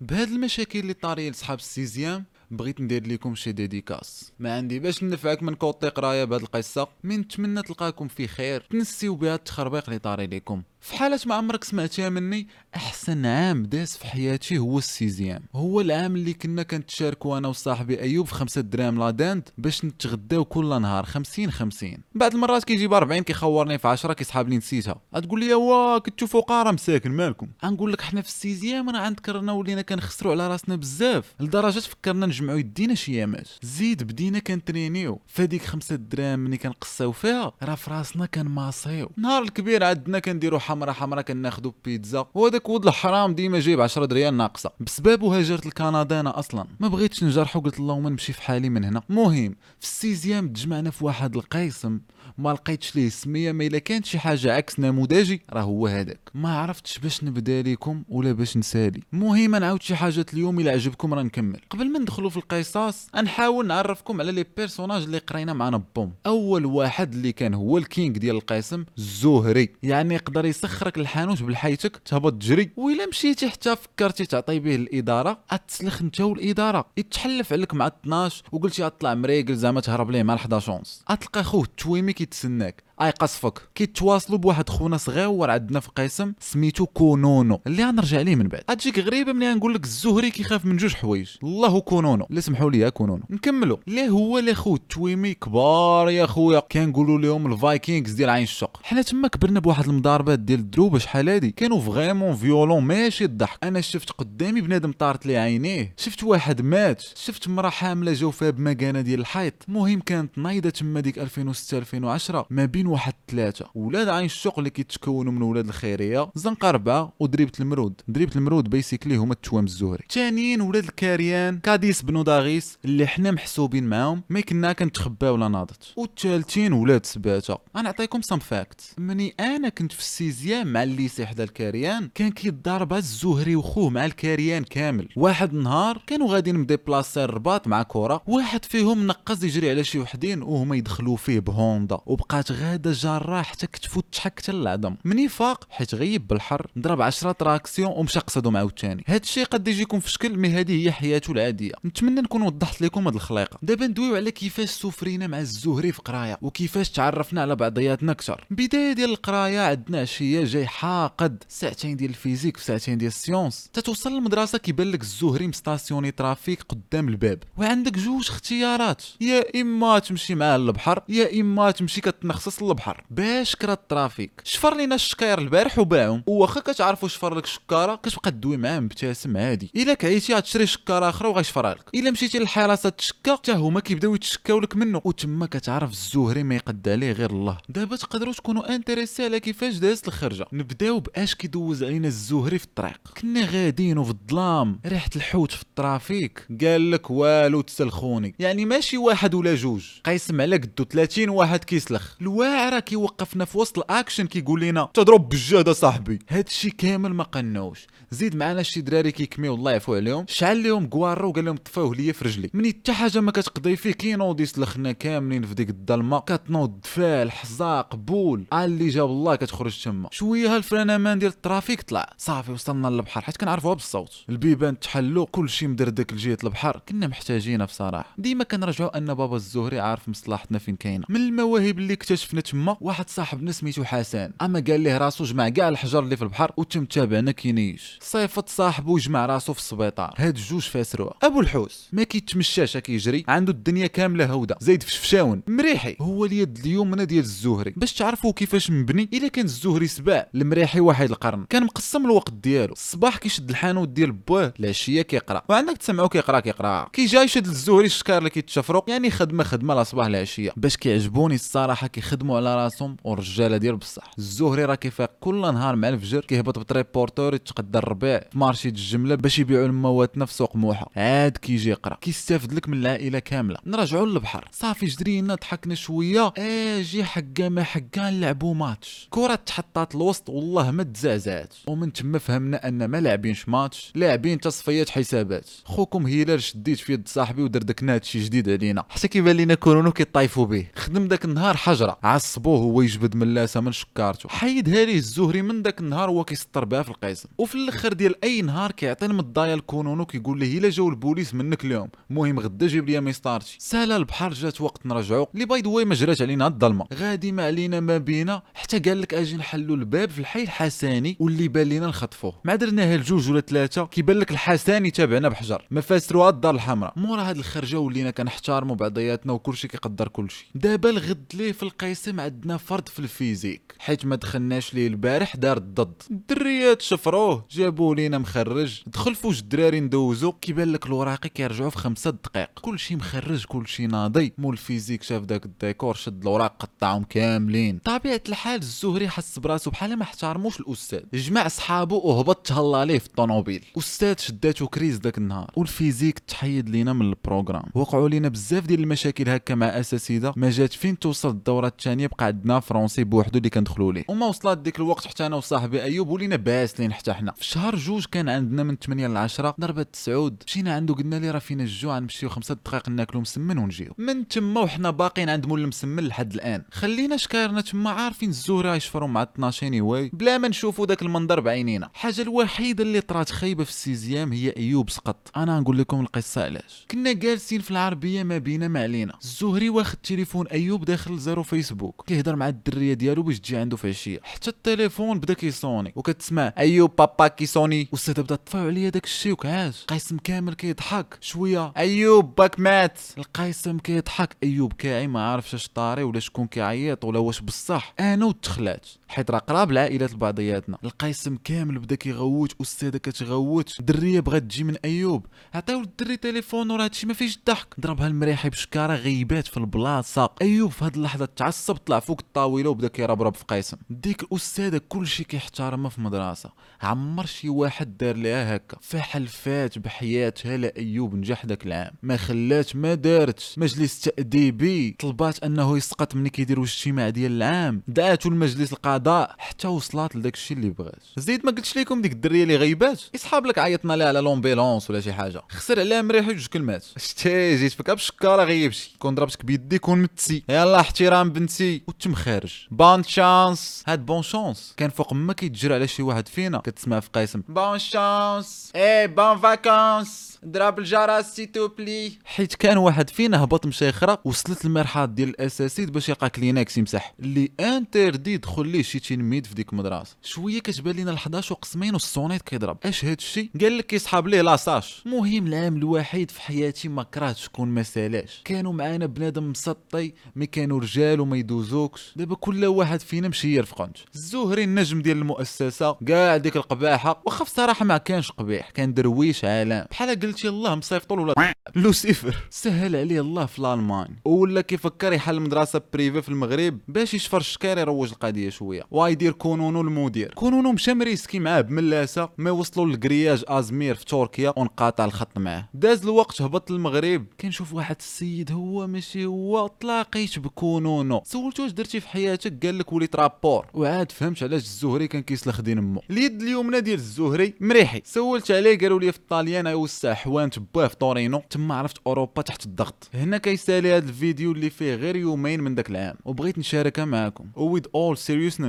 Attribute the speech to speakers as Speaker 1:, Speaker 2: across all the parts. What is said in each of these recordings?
Speaker 1: بهاد المشاكل اللي طاريه لصحاب ال sixième بغيت ندير لكم شي dédicace. ما عندي باش نفعك من côté قرايه بهاد القصة. من نتمنى تلقاكم في خير. تنسيو بها التخربيق اللي طاري لكم. في حالة ما عمرك سمعتها مني؟ أحسن عام داز في حياتي هو ال sixième هو العام اللي كنا كنتشاركوا أنا وصاحبي أيوب خمسة دراهم la dinde باش نتغداو كل نهار خمسين خمسين. بعد المرات كيجيب 40 كيخورني في 10 كيسحاب لي نسيتها. غتقول لي وا كنتو فقراء مساكن مالكم؟ غنقول لك حنا في ال sixième راه عاد كبرنا ولينا كنخسروا على راسنا بزاف. لدرجة فكرنا نجمعوا يدينا شي يامات. زيد بدينا كنترينيو. فهاديك خمسة دراهم ملي كنقصاو فيها راه في راسنا كنماصيو. نهار الكبير عندنا كنديروا حمرا حمرا كناخدو بيتزا. وهذاك ولد الحرام ديما جايب 10 دريال ناقصة. بسببه هاجرت لكندا أنا أصلا. ما بغيتش نجرحو قلت اللهم نمشي في حالي من هنا. مهم في ال sixième تجمعنا في واحد القيسم. ما لقيتش ليه سمية ما إلا كانت شي حاجة عكس نموذجي. راه هو هذاك. ما عرفتش باش نبدأ لكم ولا باش نسالي. المهم نعاود شي حاجات اليوم إلا عجبكم راه نكمل. قبل ما ندخلوا في القصص نحاول نعرفكم على les personnages اللي قرينا معنا bon. أول واحد اللي كان هو ال king ديال القسم الزهري. يعني يقدر يسخرك الحانوت بالحيتك تهبط تجري. وإلا مشيتي حتى فكرتي تعطي به الإدارة أتسلخ انت والإدارة. يتحلف عليك مع 12 وقلتي أطلع مريقل زعما تهرب ليه مع 11 ونص أتلقى خوه التويمي كيتسناك. أي قصفك. كيتواصلوا بواحد خونا صغير عندنا في قسم سميتو كونونو. اللي غنرجع ليه من بعد. غتجيك غريبه ملي نقول لك الزهري كيخاف من جوج حوايج. الله كونونو. اللي سمحوا لي كونونو. نكملوا ليه هو اللي خو التويمي كبار يا خويا. كنقولوا لهم ال Vikings ديال عين الشق حنا تما كبرنا بواحد المضاربات ديال الدروبه شحال هادي. كانوا vraiment violents ماشي الضحك. أنا شفت قدامي بنادم طارت لي عينيه. شفت واحد مات. شفت مرا حاملة جاو فيها بمكانة ديال الحيط. المهم كانت نايضة تما ديك 2006 2010 ما بين واحد ثلاثة ولاد عين الشق اللي كيتكونوا من ولاد الخيرية زنقه اربعه ودريبة المرود. دريبة المرود basically هما التوام الزهري. ثانيين ولاد الكاريان كاديس بنو داغيس اللي حنا محسوبين معاهم ما كنا كنتخباو ولا ناضت. والثالثين ولاد سباتة. غنعطيكم some facts مني أنا كنت في ال sixième مع ال lycée حدا الكاريان كان كيضارب الزهري وخوه مع الكاريان كامل. واحد نهار كانوا غاديين م déplacés الرباط مع كره واحد فيهم نقص يجري على شي وحدين وهما يدخلوا فيه بهوندا. وبقات غاده جاره حتى كتفو تشحك حتى للعظم مني فاق حيت غيب بالحر. ضرب 10 tractions ومشى قصدو مع الثاني هاد الشيء قد يجيكم في شكل mais هذه هي حياته العادية. نتمنى نكون وضحت لكم هاد الخليقة. دابا ندويو على كيفاش سفرينا مع الزهري في قراية وكيفاش تعرفنا على بعضياتنا أكثر. بداية ديال القراية عندنا عشية جاي حاقد. ساعتين ديال ال physique وساعتين ديال ال sciences. تتوصل للمدرسة كيبان لك الزهري م stationné ترافيك قدام الباب. وعندك جوج اختيارات. يا إما تمشي معاه للبحر يا إما تمشي كتنخصص للبحر باش كرا الترافيك. شفر لينا الشكاير البارح وباعهم واخا كتعرفوا شفر لك شكارة كتبقى تدوي معاه مبتسم عادي إلا كعيتي غتشري شكارة أخرى وغيشفرها لك. إلا مشيتي للحراسه تشكى حتى هما كيبداو يتشكاو لك منه. وتما كتعرف الزهري ما يقد عليه غير الله. دابا تقدروا تكونوا intéressés على كيفاش دازت الخرجة. نبداو بأش كيدوز علينا الزهري في الطريق. كنا غاديين وفي الظلام. ريحة الحوت في الترافيك. قال لك والو تسلخوني. يعني ماشي واحد ولا جوج. قيسم على قدو 30 واحد كيسلخ. الواعره كيوقفنا في وسط الأكشن كيقول لنا تضرب بالجهد صاحبي. هادشي كامل ما قناوش زيد معنا شي دراري كيكميو الله يعفو عليهم شعل لهم كوارو وقال لهم طفاوه ليا في رجلي. مني حتى حاجة ما كتقضي فيه كينوض يسلخنا كاملين في ديك الظلمة كتنوض دفال حزاق بول. اللي جاب الله كتخرج تما. شوية ال frein à main ديال الترافيك طلع. صافي وصلنا للبحر حيت كنعرفوها بالصوت. البيبان تحلو كلشي مدردك لجهه البحر. كنا محتاجينها بصراحة. ديما كنرجعوا أن بابا الزهري عارف مصلحتنا فين كاينة. من المواهب اللي اكتشفنا تما واحد صاحبنا سميتو حسن. أما قال ليه راسو جمع كاع الحجر اللي في البحر وتم تابعنا كينيش صيفط صاحبو وجمع راسو في السبيطار. هاد جوج فاسروها أبو الحوس. ما كيتمشاش كيجري عنده الدنيا كاملة هودة. زايد في شفشاون. مريحي. هو اليد اليمنى ديال الزهري. باش تعرفوا كيفاش مبني إلا كان الزهري سباع. المريحي واحد القرن. كان مقسم الوقت ديالو. الصباح كيشد الحانوت ديال بوه العشيه كيقرأ. وعندك تسمعو كيقرأ كيقرأ. كي جاي يشد الزهري الشكار اللي كيتشفروا يعني خدمة خدمة لا صباح العشيه باش كيعجبوني الصراحة كيخدموا على راسهم والرجاله ديال بصح. الزهري راه كيفيق كل نهار مع الفجر كيهبط ب triporteur يتقدى الربيع في marché الجملة باش يبيعوا المواتنا في سوق موحه عاد كيجي يقرا. كيستافد لك من العائلة كاملة. نرجعوا للبحر. صافي جرينا ضحكنا شوية. أجي حقا ما حقا نلعبوا ماتش. كرة تحطات الوسط والله ما تزعزعت ومن تما فهمنا أن ما لاعبينش ماتش. لاعبين تصفيات حسابات. خوكم هلال شديت في يد صاحبي ودردكنا هادشي جديد علينا. حتى كيبان لينا كورونو كيطايفوا به. خدم داك النهار حجرة. عصبوه هو يجبد ملاسه من شكارته. حيدها ليه الزهري من داك النهار هو كيسطر بها في القسم وفي الآخر ديال أي نهار كيعطي المضايا لكونونو كيقول ليه إلا جاو البوليس منك اليوم. المهم غدا جيب لي ميسطارتي. سالا البحر جات وقت نرجعو. اللي باي ذا ما جرات علينا الظلمة. غادي ما علينا ما بينا. حتى قال لك أجي نحلو الباب في الحي الحساني واللي بان لينا نخطفوه. مع درناها لجوج ولا ثلاثة كيبان لك الحساني تابعنا بحجر. ما فاسروها الدار الحمراء. مورا هاد الخرجة ولينا كنحتارموا بعضياتنا وكلشي كيقدر كلشي. دابا الغد ليه في القسم عندنا فرض في ال physique. حيت ما دخلناش ليه البارح دار الضد. الدريات شفروه جابوا لينا مخرج. دخل فوج الدراري ندوزو كيبان لك الوراقي كيرجعوا في خمسة دقائق كلشي مخرج كلشي ناضي. مول ال physique شاف داك الديكور شد الوراق قطعهم كاملين. طبيعة الحال الزهري حس براسو بحال ما احترموش الأستاذ. جمع صحابو وهبط تهلا ليه في الطوموبيل. أستاذ شداتو crise داك النهار. وال physique تحيد لينا من ال programme. وقعوا لينا بزاف ديال المشاكل هكا مع اساتذه ما جات فين توصل الدورة الثانية بقى عندنا français بوحدو اللي كندخلوا ليه. وما وصلت ديك الوقت حتى أنا وصاحبي أيوب ولينا باسلين حتى حنا. في شهر جوج كان عندنا من 8 ل 10 ضربات تسعود مشينا عنده قلنا ليه راه فينا الجوع نمشيو خمسة دقائق ناكلو مسمن ونجيو. من تما وحنا باقيين عند مول المسمن لحد الآن. خلينا شكارنا تما عارفين الزهرة يشفروا مع 12 واي بلا ما نشوفوا داك المنظر بعينينا. الحاجة الوحيدة اللي طرات خايبة في ال sixième هي أيوب سقط. أنا نقول لكم القصة علاش. كنا جالسين في العربية ما بينا ما علينا. الزهري واخد تليفون أيوب داخل zéro فيسبوك. كيهضر مع الدرية ديالو باش تجي عنده في عشية. حتى التليفون بدا كيصوني وكتسمع. ايوب بابا كيصوني. واستاذ بدا طفاو عليا داك الشيء وكعاش. قاسم كامل كيضحك. شوية. ايوب باك مات. القاسم كيضحك. أيوب كاعي ما عارفش اش طاري ولا شكون كيعيط ولا واش بصح. أنا والتخلات حيت راه قراب العائلات لبعضياتنا. القاسم كامل بدا كيغوت أستاذة كتغوت. الدرية بغات تجي من أيوب. عطاو الدري تليفون وراه هادشي ما فيش الضحك ضربها المريحي بشكارة غيبات في البلاصة. أيوب في هاد اللحظة تعصب طلع فوق الطاولة وبدا كيربرب في قاسم ديك الأستاذة كلشي كيحترمها في مدرسه عمر شي واحد دار ليها هكا. فحل فات بحياتها لأيوب نجح داك العام. ما خلات ما دارتش. مجلس تأديبي. طلبات أنه يسقط ملي كيديروا الاجتماع ديال العام. دعاتو المجلس القضاء حتى وصلت لداك الشيء اللي بغات. زيد ما قلتش لكم ديك الدرية اللي غيبات؟ يصحاب لك عيطنا لها على l'ambulance ولا شي حاجة. خسر عليها مريحي جوج كلمات. شتي جيت فيك بالشكاره غيبشي كون ضربتك بيدي كون متسي. يلا احترام بنتي. وتم خارج. بون شانس هاد بون شانس كان فوق ما كيتجرى على شي واحد فينا. كتسمع في قاسم بون شانس اي بون فاكونس ضرب الجرس سي تو بلي حيت كان واحد فينا هبط مشى يخرق وصلت المرحاض ديال الاساسيد باش يلقى كلينكس يمسح. اللي انتردي يدخل ليه شي تلميذ في ديك المدرسة. شوية كتبان لينا ال11 وقسمين والصونيت كيضرب. اش هاد الشيء قال لك كيسحاب ليه لاصاش. المهم العام الوحيد في حياتي ما كرهتش شكون ما سالاش. كانوا معانا بنادم مسطي مي كانوا رجال وما يدوزوكش. دابا كل واحد فينا مشي يرفقنت الزهري النجم ديال المؤسسة كاع ديك القباحة. واخا بصراحه ما كانش قبيح كان درويش عالم. بحال قلت الله مصيفطول ولا لوسيفر. سهل عليه الله في الالمان ولا كيفكر يحل مدرسة بريفي في المغرب؟ باش يشفر الشكار يروج القضية شوية. ويدير كونونو المدير. كونونو مشى مريسكي معاه بملاسه ما وصلوا للكرياج أزمير في تركيا وانقطع الخط معاه. داز الوقت هبط للمغرب. كنشوف واحد السيد هو ماشي هو تلاقيت بكونونو سولتو واش درتي في حياتك؟ قال لك وليت رابور. وعاد فهمت علاش الزهري كان كيسلخ دين امه اليد اليمنى ديال الزهري مريحي. سولت عليه قالوا لي في الطاليان يوسع حوان تباه في طورينو تما عرفت أوروبا تحت الضغط. هنا كيسالي هذا الفيديو اللي فيه غير يومين من داك العام. وبغيت نشاركها معكم with all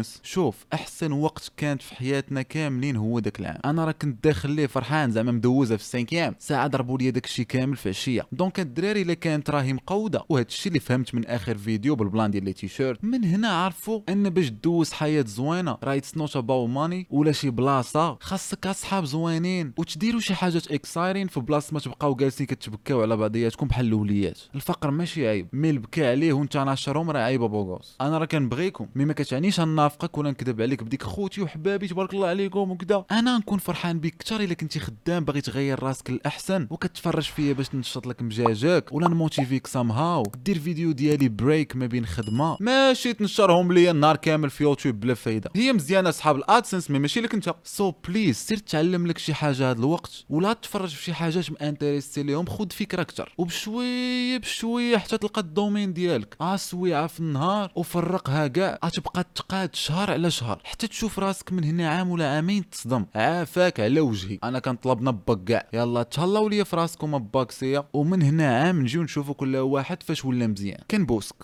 Speaker 1: seriousness شوف أحسن وقت كانت في حياتنا كاملين هو داك العام. أنا راه كنت داخل ليه فرحان زعما مدوزة في ال cinquième ساعة ضربوا لي داك الشيء كامل في عشية. donc الدراري إلا كانت راهي مقودة وهذا الشيء اللي فهمت من آخر فيديو بالبلان ديال les t-shirts من هنا عرفوا أن باش دوز حياة زوينة راه it's not about money ولا شي بلاصة. خاصك أصحاب زوينين وتديروا شي حاجات اكسايرين في بلاصة ما تبقاو جالسين كتبكاو على بعضياتكم بحال الاوليات الفقر ماشي عيب. mais البكا عليه وانت ناشرهم راه عيب بوغوس أنا راه كنبغيكم mais ما كتعنيش نافقك ولا نكذب عليك بديك خوتي وحبابي تبارك الله عليكم وكذا. أنا نكون فرحان بك أكثر إلا كنتي خدام باغي تغير راسك للأحسن وكتفرج فيا باش نشط لك مجاجك ولا نموتيفيك somehow دير فيديو ديالي break ما بين خدمة. ماشي تنشرهم ليا النهار كامل في يوتيوب بلا فايدة. هي مزيانة أصحاب ال AdSense mais ماشي لك انت so so please سير تعلم لك شي حاجة هذا الوقت ولا تفرج في شي حاجات interested ليهم خذ فكرة أكثر وبشويه بشوية حتى تلقى ال domaine ديالك. اسويعه في النهار وفرقها كاع. غتبقى تقاد شهر على شهر حتى تشوف راسك من هنا عام ولا عامين تصدم. عافاك على وجهي. أنا كنطلب نباك كاع. يلا تهلاو ليا في راسكم اباكسيه ومن هنا عام نجيو نشوفوا كل واحد فاش ولا مزيان. كنبوسك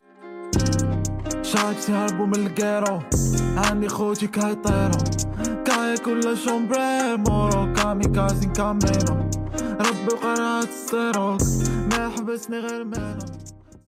Speaker 2: شايك تهربوا من الكيرو عندي خوتي كيطيرو. كاي كل شومبريمو كاميكازي كامينو ربي وقرات السيروك. ما حبسني غير منو